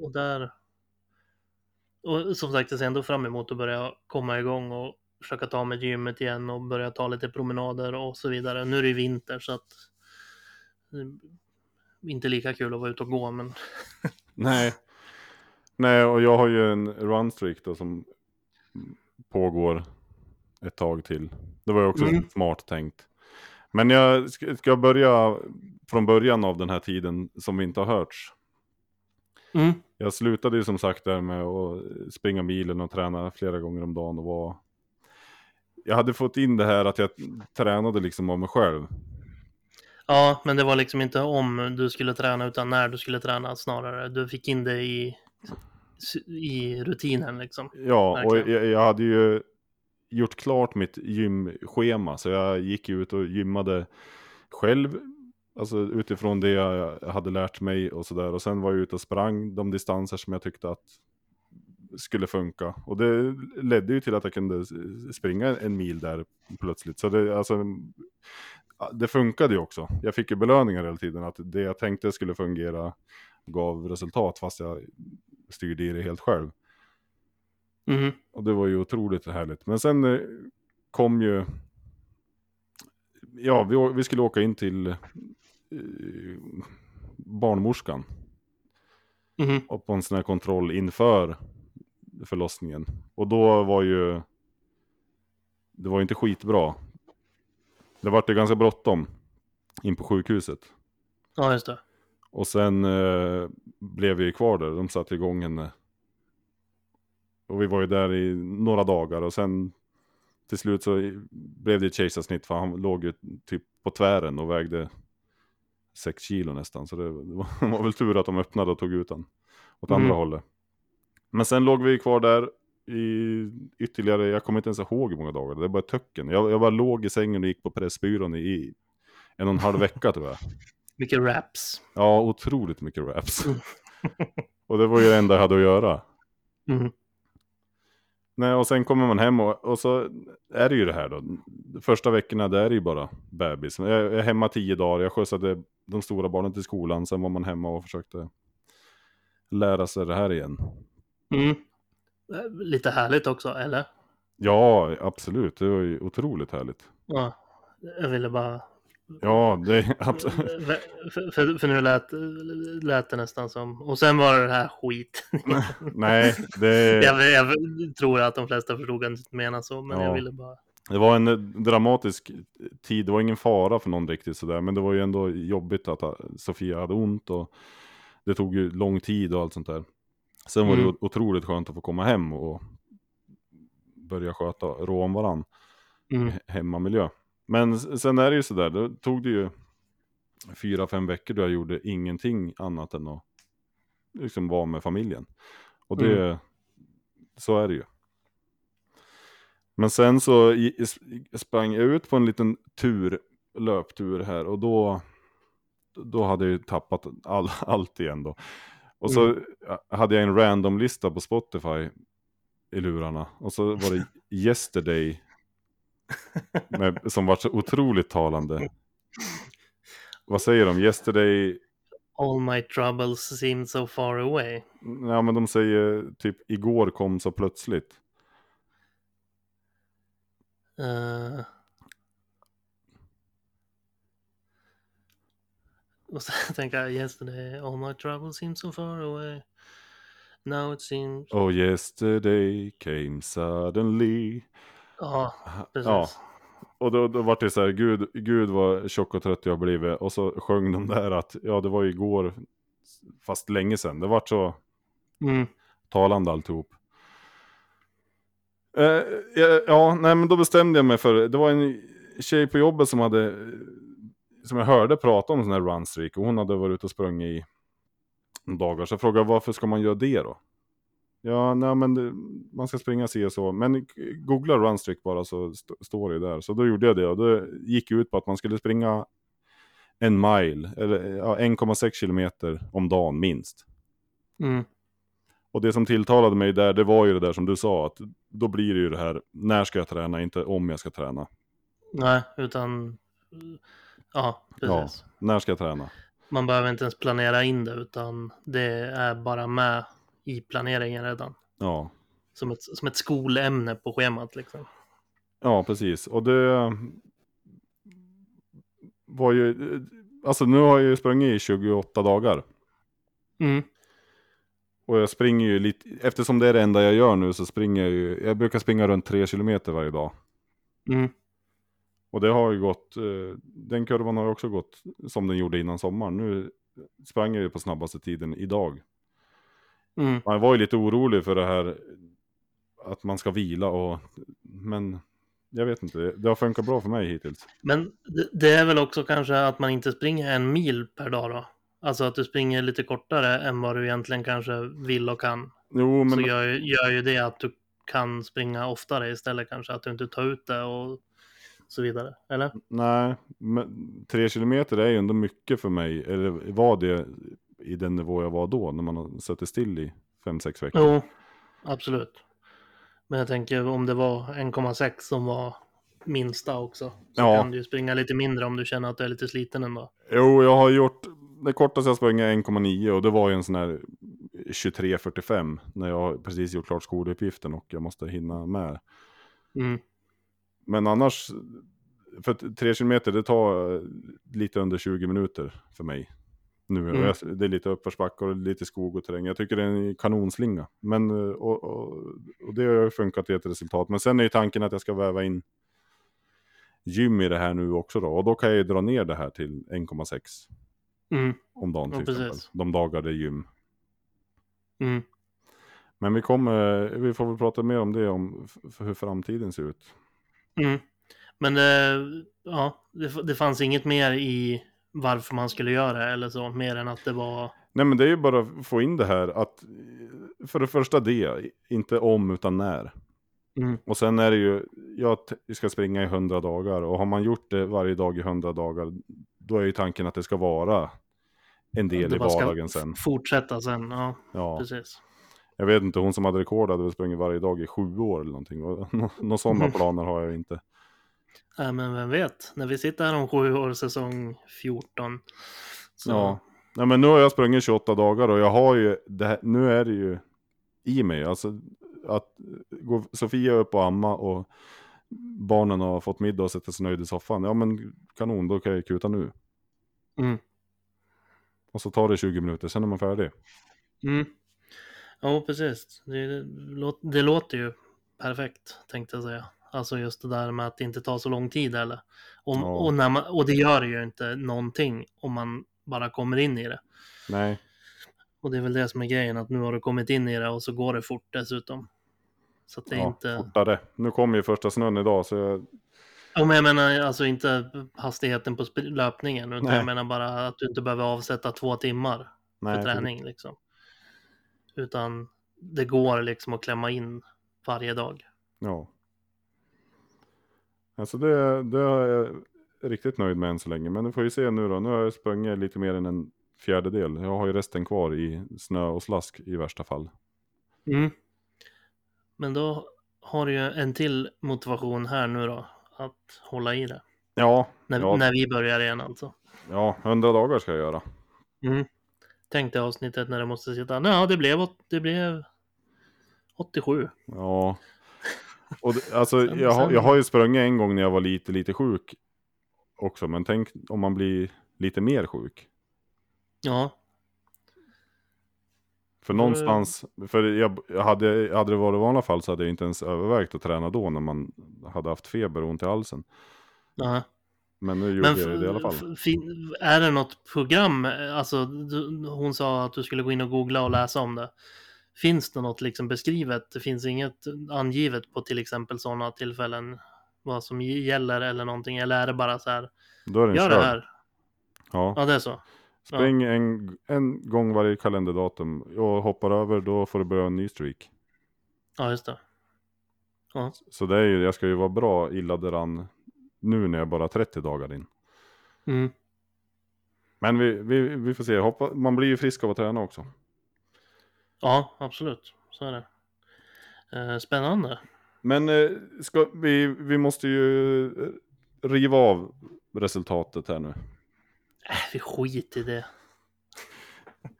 B: Och där... Och som sagt, jag ser ändå fram emot att börja komma igång och försöka ta mig till gymmet igen och börja ta lite promenader och så vidare. Nu är det vinter så att... eh, Inte lika kul att vara ute och gå, men...
A: Nej. Nej, och jag har ju en runstreak då som pågår ett tag till. Det var ju också
B: Mm.
A: smart tänkt. Men jag ska, ska börja från början av den här tiden som vi inte har hörts.
B: Mm.
A: Jag slutade ju som sagt där med att springa milen och träna flera gånger om dagen och var... Jag hade fått in det här att jag tränade liksom av mig själv.
B: Ja, men det var liksom inte om du skulle träna utan när du skulle träna snarare. Du fick in det i, i rutinen liksom.
A: Ja, och
B: Verkligen.
A: jag, jag hade ju gjort klart mitt gymschema. Så jag gick ut och gymmade själv. Alltså utifrån det jag hade lärt mig och sådär. Och sen var jag ute och sprang de distanser som jag tyckte att skulle funka. Och det ledde ju till att jag kunde springa en mil där plötsligt. Så det, alltså, det funkade ju också. Jag fick ju belöningar hela tiden. Att det jag tänkte skulle fungera gav resultat fast jag styrde i det helt själv.
B: Mhm.
A: Och det var ju otroligt härligt. Men sen eh, kom ju... Ja, vi, vi skulle åka in till eh, barnmorskan.
B: Mhm.
A: Och på en sån här kontroll inför förlossningen. Och då var ju... Det var ju inte skitbra. Det var det ganska bråttom in på sjukhuset.
B: Ja, just det.
A: Och sen eh, blev vi kvar där. De satte igång henne. Och vi var ju där i några dagar. Och sen till slut så blev det ett kejsarsnitt. För han låg ju typ på tvären och vägde 6 kilo nästan. Så det, var, det var väl tur att de öppnade och tog ut den åt andra
B: Mm.
A: hållet. Men sen låg vi kvar där i ytterligare, jag kommer inte ens ihåg hur många dagar. Det är bara töcken. Jag, jag bara låg i sängen och gick på Pressbyrån i en och en halv vecka tror jag.
B: Mycket raps.
A: Ja, otroligt mycket raps.
B: Mm.
A: och det var ju det enda jag hade att göra.
B: Mhm.
A: Nej, och sen kommer man hem och, och så är det ju det här då. Första veckorna där är det ju bara bebis. Jag jag är hemma tio dagar, jag skjutsade de stora barnen till skolan. Sen var man hemma och försökte lära sig det här igen.
B: Mm. Eh, Lite härligt också, eller?
A: Ja, absolut. Det var ju otroligt härligt.
B: Ja, jag ville bara...
A: Ja, det är absolut.
B: För, för, för nu lät, lät det nästan som... Och sen var det det här skit.
A: Nej, det,
B: jag, jag tror att de flesta förstod att jag inte menar så, men
A: Ja.
B: jag ville bara...
A: det var en eh, dramatisk tid. Det var ingen fara för någon riktigt sådär. Men det var ju ändå jobbigt att Sofia hade ont. Och det tog ju lång tid och allt sånt där. Sen var det
B: Mm.
A: otroligt skönt att få komma hem och börja sköta, rå om varann.
B: Mm.
A: he- hemmamiljö. Men sen är det ju sådär, då tog det ju fyra, fem veckor då jag gjorde ingenting annat än att liksom vara med familjen. Och det,
B: Mm.
A: så är det ju. Men sen så i- sprang jag ut på en liten tur, löptur här och då, då hade jag ju tappat all, allt igen då. Och så
B: Mm.
A: hade jag en random-lista på Spotify i lurarna. Och så var det Yesterday med, som var så otroligt talande. Vad säger de? Yesterday?
B: All my troubles seem so far away.
A: Ja men de säger typ igår kom så plötsligt.
B: Uh... Och så tänker jag yesterday, all my troubles seem so far away. Now it seems...
A: Oh yesterday came suddenly.
B: Ja, precis.
A: Ja, och då, då var det så här, gud, gud vad tjock och trött jag blivit. Och så sjöng de där att, ja det var ju igår, fast länge sedan. Det var så
B: Mm.
A: talande alltihop. Eh, ja, ja, nej men då bestämde jag mig för, det var en tjej på jobbet som hade, som jag hörde prata om sån här runstreak. Och hon hade varit ute och sprungit i dagar. Så jag frågade varför ska man göra det då? Ja, nej men det, man ska springa si och så. Men googla runstreak bara så st står det där. Så då gjorde jag det och det gick ut på att man skulle springa en mile, eller ja, 1,6 kilometer om dagen minst.
B: Mm.
A: Och det som tilltalade mig där, det var ju det där som du sa, att då blir det ju det här, när ska jag träna, inte om jag ska träna.
B: Nej, utan... Ja, precis.
A: När ska jag träna?
B: Man behöver inte ens planera in det, utan det är bara med i planeringen redan.
A: Ja,
B: Som ett, som ett skolämne på schemat liksom.
A: ja precis. Och det var ju, alltså nu har jag ju sprungit i 28 dagar.
B: Mm.
A: Och jag springer ju lite, eftersom det är det enda jag gör nu så springer jag ju, jag brukar springa runt 3 kilometer varje dag.
B: Mm.
A: Och det har ju gått, eh, den kurvan har ju också gått som den gjorde innan sommaren. Nu sprang jag ju på snabbaste tiden idag.
B: Mm.
A: Man var ju lite orolig för det här att man ska vila och, men jag vet inte, det har funkat bra för mig hittills.
B: Men det, är väl också kanske att man inte springer en mil per dag då? Alltså att du springer lite kortare än vad du egentligen kanske vill och kan.
A: Jo, men
B: Så gör, ju- gör ju det att du kan springa oftare istället kanske. Att du inte tar ut det och så vidare. Eller?
A: nej, men tre kilometer är ju ändå mycket för mig. Eller var det i den nivå jag var då, när man har suttit still i fem sex veckor?
B: Jo, absolut. Men jag tänker om det var 1,6 som var minsta också. Så
A: Ja.
B: kan du ju springa lite mindre om du känner att du är lite sliten ändå.
A: Jo, jag har gjort, det kortaste jag sprang är 1,9 och det var ju en sån här 23.45 när jag precis gjort klart skoluppgiften och jag måste hinna med.
B: Mm.
A: Men annars, för 3 kilometer det tar lite under 20 minuter för mig. Nu,
B: Mm.
A: jag, det är lite uppförsbackar och lite skog och terräng. Jag tycker det är en kanonslinga. Men, och, och, och det har funkat till ett resultat. Men sen är ju tanken att jag ska väva in gym i det här nu också då. Och då kan jag ju dra ner det här till 1,6
B: Mm.
A: om dagen till
B: Ja, precis.
A: exempel. De dagar det är gym.
B: Mm.
A: Men vi kommer, vi får väl prata mer om det, om hur framtiden ser ut.
B: Mm. Men eh, ja, det, det fanns inget mer i varför man skulle göra det eller så, mer än att det var...
A: Nej men det är ju bara att få in det här att, för det första det, inte om utan när.
B: Mm.
A: Och sen är det ju, jag ska springa i 100 dagar och har man gjort det varje dag i 100 dagar, då är ju tanken att det ska vara en del i vardagen sen.
B: Fortsätta sen, ja,
A: Ja,
B: precis.
A: Jag vet inte, hon som hade rekord hade väl sprungit varje dag i sju år eller någonting. Några sådana
B: Mm.
A: planer har jag inte.
B: Nej, men vem vet, när vi sitter här om sju år, säsong 14. Så,
A: Ja. Nej men nu har jag sprungit 28 dagar och jag har ju, det här, nu är det ju i mig. Alltså att gå Sofia upp och amma och barnen har fått middag och sätter sig nöjd i soffan. Ja men kanon, då kan jag kuta nu.
B: Mm.
A: Och så tar det 20 minuter, sen är man färdig.
B: Mm. Ja, precis. Det, det, låt- det låter ju perfekt, tänkte jag säga. Alltså just det där med att det inte tar så lång tid eller. Om,
A: Ja.
B: och, när man, och det gör ju inte någonting om man bara kommer in i det.
A: Nej,
B: Och det är väl det som är grejen, att nu har du kommit in i det och så går det fort dessutom. Så att det är
A: ja,
B: inte...
A: fortare. Nu kommer ju första snön idag så jag,
B: Ja, men jag menar alltså inte hastigheten på löpningen, utan
A: Nej.
B: jag menar bara att du inte behöver avsätta två timmar
A: nej,
B: för träning liksom. Utan det går liksom att klämma in varje dag.
A: Ja. Alltså det, det är jag riktigt nöjd med än så länge. Men du får ju se nu då. Nu har jag sprungit lite mer än en fjärdedel. Jag har ju resten kvar i snö och slask i värsta fall.
B: Mm. Men då har du ju en till motivation här nu då, att hålla i det.
A: Ja,
B: När,
A: ja,
B: när vi börjar igen alltså.
A: ja, 100 dagar ska jag göra.
B: Mm. Tänk dig avsnittet när det måste sitta, ja det blev, det blev 87.
A: Ja. Och det, alltså,
B: Sen-
A: jag,
B: sen-
A: jag har ju sprungit en gång när jag var lite, lite sjuk också. Men tänk om man blir lite mer sjuk.
B: Ja,
A: För någonstans, för jag, jag hade, hade det varit vanliga fall så hade jag inte ens övervägt att träna då när man hade haft feber och ont i halsen.
B: ja.
A: Men nu gjorde jag det i alla fall.
B: är det något program, alltså du, hon sa att du skulle gå in och googla och läsa om det. Finns det något liksom beskrivet? Det finns inget angivet på till exempel sådana tillfällen vad som gäller eller någonting? Eller är det bara så här,
A: Då är den
B: gör det
A: körd.
B: här?
A: Ja.
B: Ja, det är så.
A: Spring en, en gång varje kalenderdatum och hoppar över då får du börja en ny streak.
B: Ja, just det.
A: Så det är ju, jag ska ju vara bra illa däran nu när jag bara är 30 dagar in.
B: Mm.
A: Men vi, vi, vi får se, Hoppa, man blir ju frisk av att träna också.
B: Ja, absolut. Så är det. Eh, spännande.
A: Men eh, ska, vi, vi måste ju eh, riva av resultatet här nu.
B: Äh, vi skiter i det.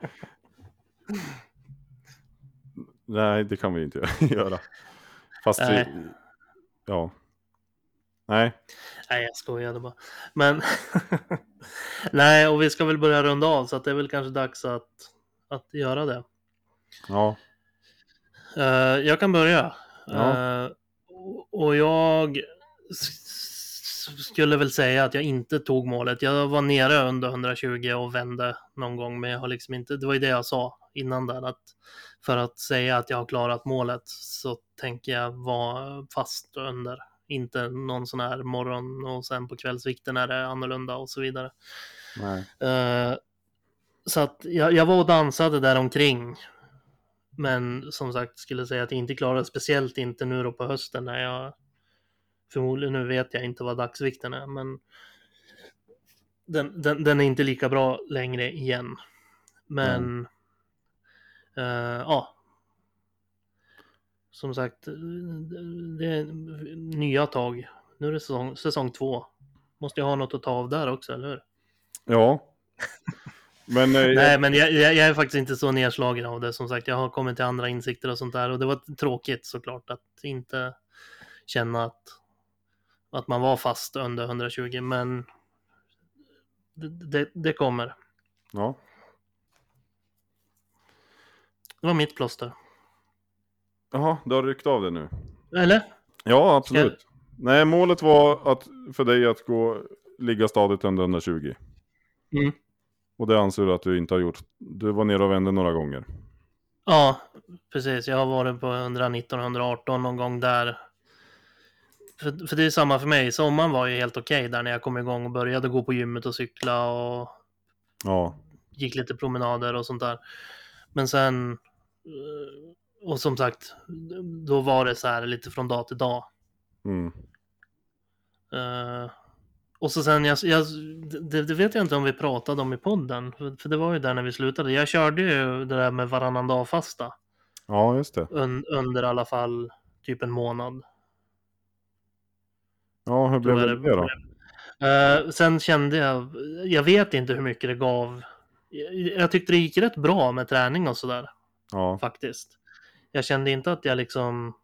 A: Nej, det kan vi inte göra. Fast vi, ja. Nej,
B: Nej, jag skojade bara. Men nej, och vi ska väl börja runda av så att det är väl kanske dags att, att göra det.
A: Ja.
B: Eh, jag kan börja.
A: Ja.
B: Eh, och- jag skulle väl säga att jag inte tog målet. Jag var nere under 120 och vände någon gång, men jag har liksom inte, det var ju det jag sa innan där, att för att säga att jag har klarat målet så tänker jag vara fast under. Inte någon sån här morgon och sen på kvällsvikten är det annorlunda och så vidare. Eh, så att jag, jag var och dansade där omkring. Men som sagt skulle säga att jag inte klarade speciellt inte nu då på hösten när jag förmodligen nu vet jag inte vad dagsvikten är men den, den, den är inte lika bra längre igen. Men eh, ja. Som sagt, det är nya tag. Nu är det säsong, säsong två. Måste jag ha något att ta av där också, eller hur?
A: Ja. Men eh,
B: Nej, men jag, jag, jag är faktiskt inte så nedslagen av det. Som sagt, jag har kommit till andra insikter och sånt där. Och det var tråkigt såklart att inte känna att, att man var fast under 120. Men det, det, det kommer.
A: ja.
B: Det var mitt plåster.
A: Jaha, du har ryckt av det nu.
B: Eller?
A: Ja, absolut. Nej, målet var att, för dig att gå, ligga stadigt under 120.
B: Mm.
A: Och det anser du att du inte har gjort. Du var nere och vände några gånger.
B: Ja, precis. Jag har varit på 119-118 någon gång där. För, för det är samma för mig. Sommaren var ju helt okej där när jag kom igång och började gå på gymmet och cykla och
A: Ja,
B: gick lite promenader och sånt där. Men sen, eh, och som sagt, då var det så här lite från dag till dag.
A: mm.
B: Eh, och så sen, jag, jag, det, det vet jag inte om vi pratade om i podden, för, för det var ju där när vi slutade. Jag körde ju det där med varannan dag fasta
A: ja just det.
B: un, under i alla fall typ en månad.
A: Ja, hur blev
B: Då
A: det
B: det
A: då?
B: Eh, sen kände jag, jag vet inte hur mycket det gav. Jag, jag tyckte det gick rätt bra med träning och sådär.
A: Ja,
B: faktiskt. Jag kände inte att jag liksom,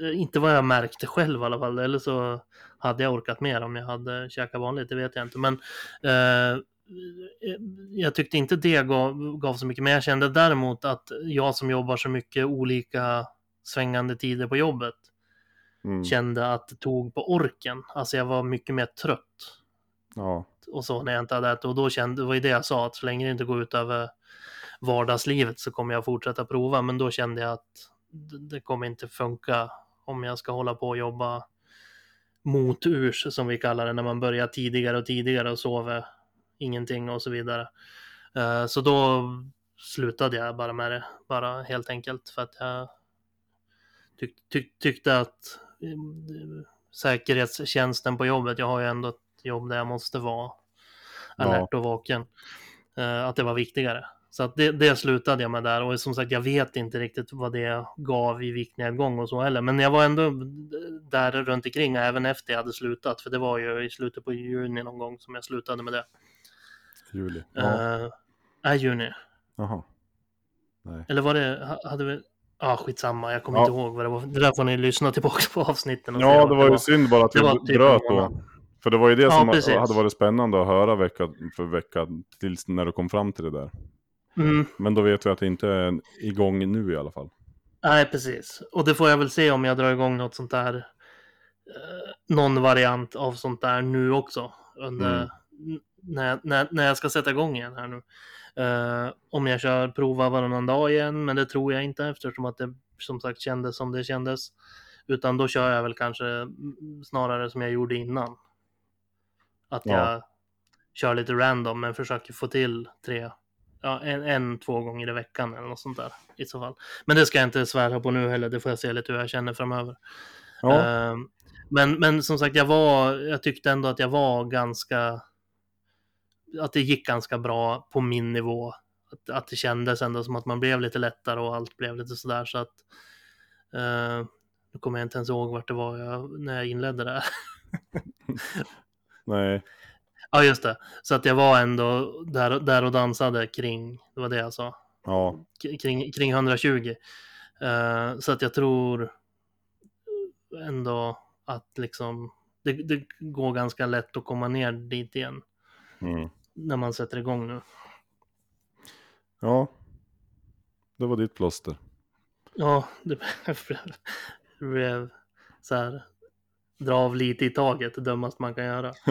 B: eh, inte vad jag märkte själv i alla fall, eller så hade jag orkat mer om jag hade käkat vanligt, det vet jag inte. Men eh, jag tyckte inte det gav, gav så mycket, men jag kände däremot att jag som jobbar så mycket olika svängande tider på jobbet
A: mm.
B: kände att det tog på orken. Alltså jag var mycket mer trött
A: ja,
B: och så när jag inte hade ätit. Och då kände, det var ju det jag sa, att så länge det inte går ut över vardagslivet så kommer jag fortsätta prova. Men då kände jag att det, kommer inte funka om jag ska hålla på och jobba moturs som vi kallar det, när man börjar tidigare och tidigare och sover ingenting och så vidare. Eh, Så då slutade jag bara med det, bara helt enkelt för att jag tyck, tyck, tyckte att eh, säkerhetstjänsten på jobbet, jag har ju ändå ett jobb där jag måste vara alert och vaken, eh, att det var viktigare. Så att det, det slutade jag med där och som sagt jag vet inte riktigt vad det gav i viktnedgång och så heller. Men jag var ändå där runt omkring även efter jag hade slutat. För det var ju i slutet på juni någon gång som jag slutade med det.
A: juli. Ja,
B: Ja. Äh, juni.
A: jaha. Nej.
B: Eller var det, ha- hade vi, ja ah, skitsamma, jag kommer
A: Ja.
B: inte ihåg vad det var. Det där får ni lyssna tillbaka på avsnitten och
A: Ja, det var ju synd bara att
B: det
A: vi
B: var typ
A: bröt då. För det var ju det
B: Ja,
A: som
B: precis.
A: hade varit spännande att höra vecka för vecka tills när du kom fram till det där.
B: Mm.
A: Men då vet vi att det inte är igång nu i alla fall.
B: Nej, precis. Och det får jag väl se om jag drar igång något sånt där. Eh, någon variant av sånt där nu också. Under,
A: Mm.
B: när, när, när jag ska sätta igång igen här nu. Eh, om jag kör prova varannan dag igen, men det tror jag inte eftersom att det som sagt kändes som det kändes. Utan då kör jag väl kanske mm, snarare som jag gjorde innan. Att
A: Ja.
B: jag kör lite random men försöker få till tre, ja, en, en, två gånger i veckan eller något sånt där i så fall. Men det ska jag inte svära på nu heller, det får jag se lite hur jag känner framöver.
A: Ja,
B: Ehm, men, men som sagt, jag var, jag tyckte ändå att jag var ganska, att det gick ganska bra på min nivå. Att, att det kändes ändå som att man blev lite lättare och allt blev lite sådär så att eh, nu kommer jag inte ens ihåg vart det var jag, när jag inledde det här.
A: nej.
B: Ja, just det. Så att jag var ändå där, där och dansade kring, det var det jag sa,
A: Ja,
B: kring, kring 120. Eh, så att jag tror ändå att liksom det, det går ganska lätt att komma ner dit igen
A: mm.
B: när man sätter igång nu.
A: ja. det var ditt plåster.
B: Ja, det blev så här. Dra av lite i taget, det dummaste man kan göra.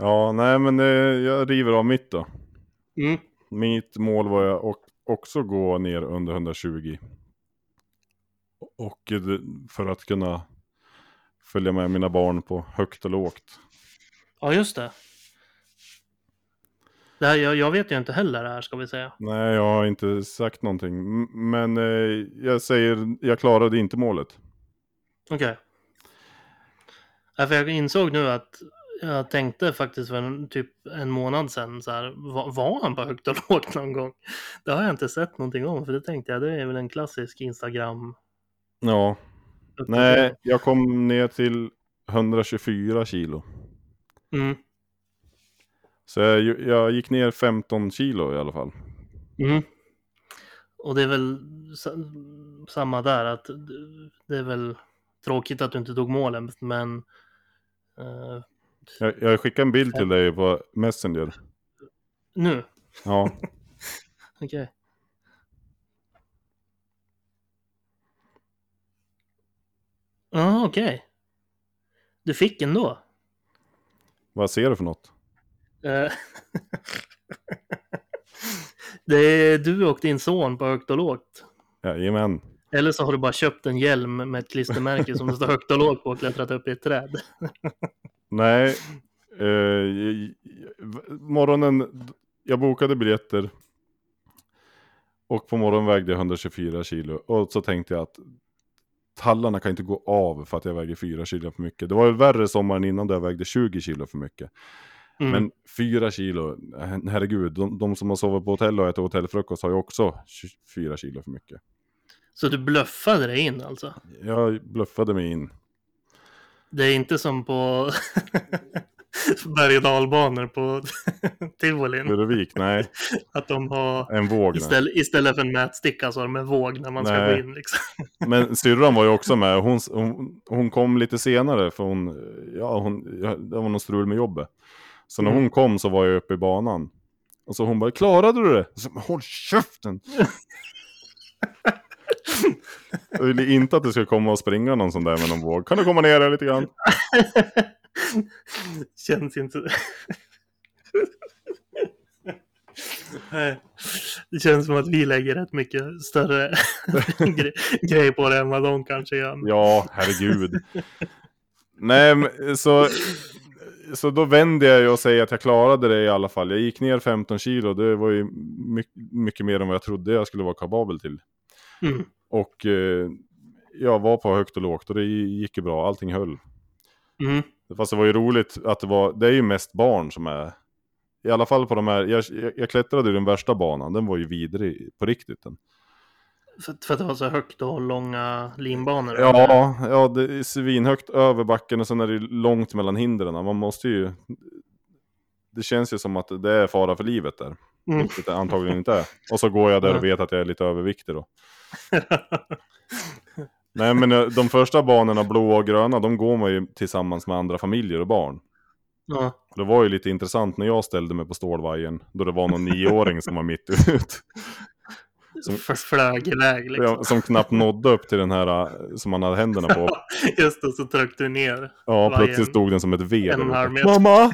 A: Ja, nej men jag river av mitt då.
B: Mm.
A: Mitt mål var jag och också gå ner under 120. Och för att kunna följa med mina barn på högt och lågt.
B: Ja, just det. det här, jag, jag vet ju inte heller det här, ska vi säga.
A: Nej, jag har inte sagt någonting. Men eh, jag säger, jag klarade inte målet.
B: Okej. För jag insåg nu att jag tänkte faktiskt för en, typ en månad sedan så här, var, var han på högt och lågt någon gång? Det har jag inte sett någonting om, för det tänkte jag, det är väl en klassisk Instagram.
A: Ja, nej, jag kom ner till 124 kilo.
B: Mm,
A: Så jag, jag gick ner 15 kilo i alla fall.
B: mm. Och det är väl sa, samma där, att det är väl tråkigt att du inte tog målen, men eh,
A: Jag, jag skickade en bild till dig på Messenger.
B: nu,
A: Ja,
B: okej. Ja, okej. Du fick ändå.
A: vad ser du för något?
B: Eh, det är du och din son på högt och lågt.
A: Jajamän.
B: Eller så har du bara köpt en hjälm med ett klistermärke som det står högt och lågt på och klättrat upp i ett träd.
A: Nej, eh, morgonen, jag bokade biljetter. Och på morgonen vägde jag 124 kilo. Och så tänkte jag att tallarna kan inte gå av för att jag väger 4 kilo för mycket. Det var väl värre sommaren innan där jag vägde 20 kilo för mycket.
B: Mm.
A: Men 4 kilo, herregud, de, de som har sovit på hotell och ätit hotellfrukost har ju också 24 kilo för mycket.
B: Så du bluffade dig in alltså?
A: Jag bluffade mig in.
B: Det är inte som på berg och dalbanor på tivolin.
A: Furuvik, nej,
B: Att de har
A: en våg.
B: Istället, istället för en mätsticka så har de en våg när man ska
A: Nej.
B: gå in. Liksom.
A: Men syrran var ju också med. Hon, hon, hon kom lite senare för hon, ja, hon, ja, det var någon strul med jobbet. Så när
B: Mm.
A: hon kom så var jag uppe i banan. Och så hon bara, klarade du det? Så, "Men håll käften! Jag ville inte att det skulle komma och springa någon sån där med någon våg. Kan du komma ner här lite grann?
B: Känns inte... Det känns som att vi lägger rätt mycket större gre- grej på det än vad de kanske gör.
A: Ja, herregud. Nej, men, så, så då vände jag ju och säger att jag klarade det i alla fall. Jag gick ner 15 kilo, det var ju mycket, mycket mer än vad jag trodde jag skulle vara kapabel till.
B: Mm.
A: Och eh, jag var på högt och lågt och det gick ju bra, allting höll.
B: Mm.
A: Fast det var ju roligt att det var, det är ju mest barn som är, i alla fall på de här, jag, jag, jag klättrade i den värsta banan, den var ju vidrig på riktigt. Den.
B: För, för att det var så högt och långa linbanor.
A: Ja, ja, det är svinhögt över backen och sen är det långt mellan hindren. Man måste ju... Det känns ju som att det är fara för livet där.
B: Mm.
A: Vilket det antagligen inte är. Och så går jag där och vet att jag är lite överviktig då. Nej men eh, de första banorna, blå och gröna, de går man ju tillsammans med andra familjer och barn.
B: ja.
A: Det var ju lite intressant när jag ställde mig på stålvajern, då det var någon nioåring som var mitt ut. Som-
B: flög iväg liksom.
A: Ja, som knappt nådde upp till den här eh, som man hade händerna på.
B: Just det, så tryckte du ner.
A: Ja,
B: Vajern.
A: plötsligt stod den som ett V. Mamma!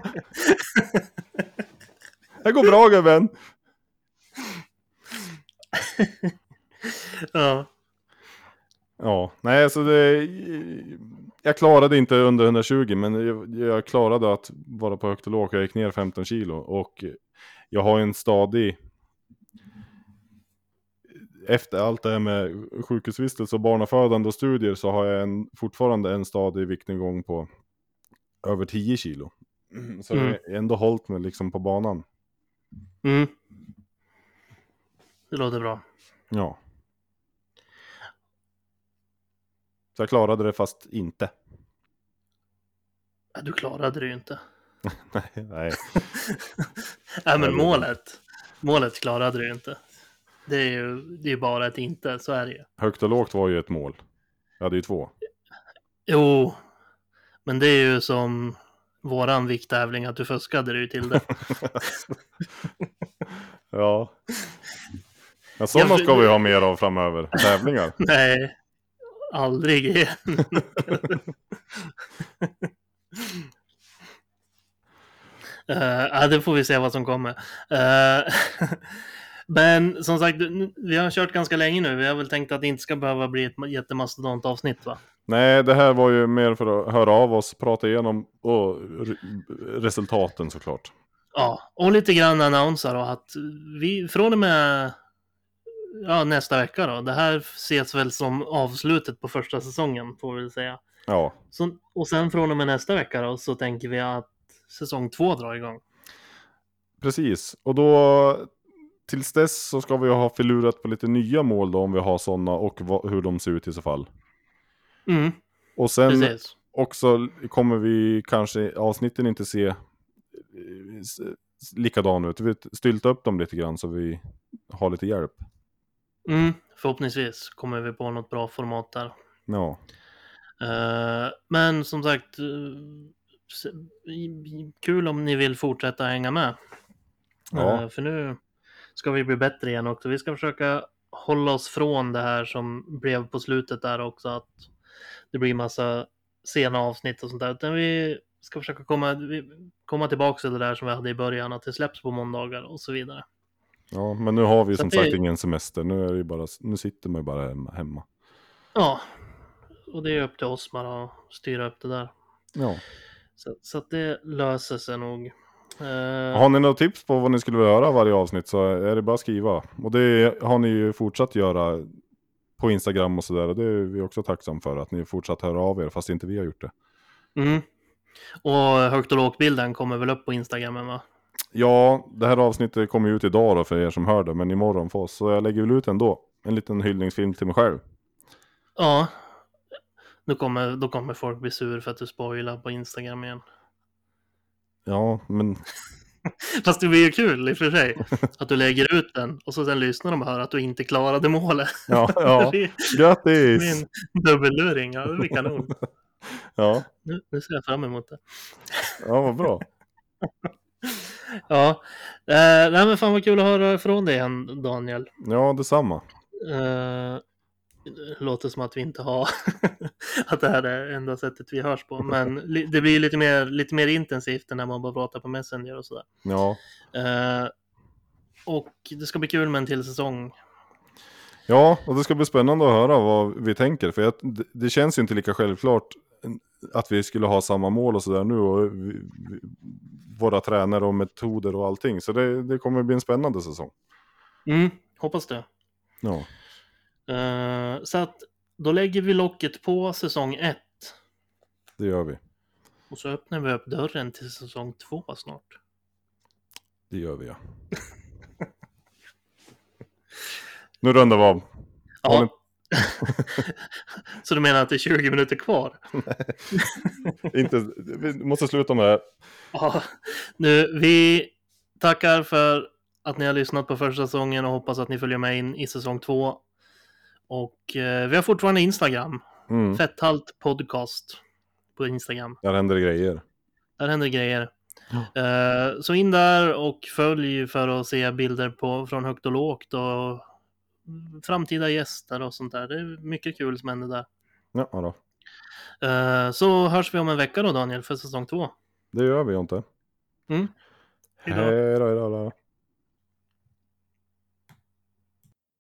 A: Det går bra gubben!
B: Ja.
A: Ja, nej så det... Jag klarade inte under 120 men jag, jag klarade att vara på högt och lågt. Jag gick ner 15 kilo och jag har en stadig... Efter allt det här med sjukhusvistelse och barnafödande och studier så har jag en, fortfarande en stadig viktnedgång på över 10 kilo. Så
B: Mm.
A: jag har ändå hållit mig liksom på banan.
B: Mm. Det låter bra.
A: Ja. Så jag klarade det fast inte.
B: Ja, Du klarade det ju inte.
A: Nej, nej.
B: Nej, men målet. Målet klarade du ju inte. Det är ju det är bara ett inte, så är det ju.
A: Högt och lågt var ju ett mål. Jag hade ju två.
B: Jo, men det är ju som våran vikttävling, att du fuskade dig till det.
A: ja. Ja, sådana ska vi ha mer av framöver. Tävlingar.
B: Nej, aldrig igen. Ja, det får vi se vad som kommer. Eh, men som sagt, vi har kört ganska länge nu. Vi har väl tänkt att det inte ska behöva bli ett jättemastodont avsnitt va?
A: Nej, det här var ju mer för att höra av oss, prata igenom och re- resultaten såklart.
B: Ja, och lite grann annonsera då att vi från och med ja, nästa vecka då. Det här ses väl som avslutet på första säsongen får vi väl säga.
A: Ja,
B: Så, och sen från och med nästa vecka då så tänker vi att säsong två drar igång.
A: precis. Och då tills dess så ska vi ha filurat på lite nya mål då om vi har sådana och hur de ser ut i så fall.
B: Mm,
A: Och sen
B: precis.
A: också kommer vi kanske avsnitten inte se eh, likadana ut. Vi stylta upp dem lite grann så vi har lite hjälp.
B: Mm, förhoppningsvis kommer vi på något bra format där.
A: Ja,
B: Eh, men som sagt, eh, kul om ni vill fortsätta hänga med.
A: Ja.
B: Eh, för nu ska vi bli bättre igen också. Vi ska försöka hålla oss från det här som blev på slutet där också. Att det blir massa sena avsnitt och sånt där. Utan vi ska försöka komma, komma tillbaka till det där som vi hade i början. Att det släpps på måndagar och så vidare.
A: Ja men nu har vi som
B: det-
A: sagt ingen semester. Nu, är det bara, nu sitter man ju bara hemma.
B: Ja, och det är upp till oss bara att styra upp det där.
A: Ja.
B: Så, så att det löser sig nog. Eh,
A: Har ni några tips på vad ni skulle vilja höra varje avsnitt så är det bara att skriva. Och det har ni ju fortsatt göra på Instagram och sådär. Och det är vi också tacksam för att ni fortsatt höra av er fast inte vi har gjort det.
B: Mm. Och högt och lågt-bilden kommer väl upp på Instagram va?
A: Ja, det här avsnittet kommer ju ut idag då för er som hör det, men imorgon för oss. Så jag lägger väl ut ändå. En liten hyllningsfilm till mig själv.
B: Ja. Då kommer, då kommer folk bli sur för att du spoilar på Instagram igen.
A: Ja, men
B: Fast det blir ju kul i och för sig. Att du lägger ut den och så sen lyssnar de och hör att du inte klarade målet.
A: ja, ja. grattis!
B: en dubbelluring. Ja, det blir kanon.
A: Ja,
B: Nu, nu ser jag fram emot det.
A: ja, vad bra.
B: Ja, eh, nej men fan vad kul att höra från dig igen Daniel.
A: Ja, detsamma.
B: Eh, låter som att vi inte har att det här är enda sättet vi hörs på. Men det blir lite mer, lite mer intensivt än när man bara pratar på Messenger och sådär.
A: Ja,
B: Eh, och det ska bli kul med en till säsong.
A: ja, och det ska bli spännande att höra vad vi tänker. För jag, det, det känns ju inte lika självklart att vi skulle ha samma mål och sådär nu. Och vi, våra tränare och metoder och allting. Så det, det kommer bli en spännande säsong.
B: Mm, hoppas det.
A: Ja,
B: Eh, så att då lägger vi locket på säsong 1.
A: det gör vi.
B: Och så öppnar vi upp dörren till säsong 2 snart.
A: Det gör vi ja. nu rundar vi av.
B: Ja. så du menar att det är 20 minuter kvar?
A: Inte, vi måste sluta med det här.
B: Ja, nu, vi tackar för att ni har lyssnat på första säsongen och hoppas att ni följer med in i säsong två. Och eh, vi har fortfarande Instagram,
A: Mm,
B: Fetthalt Podcast på Instagram.
A: där händer det grejer.
B: Där händer grejer. Eh, så in där och följ för att se bilder på, från högt och lågt och framtida gäster och sånt där. Det är mycket kul som händer där.
A: Ja, då.
B: Eh, så hörs vi om en vecka då Daniel för säsong två.
A: Det gör vi inte.
B: Mm.
A: Hej då, hej då.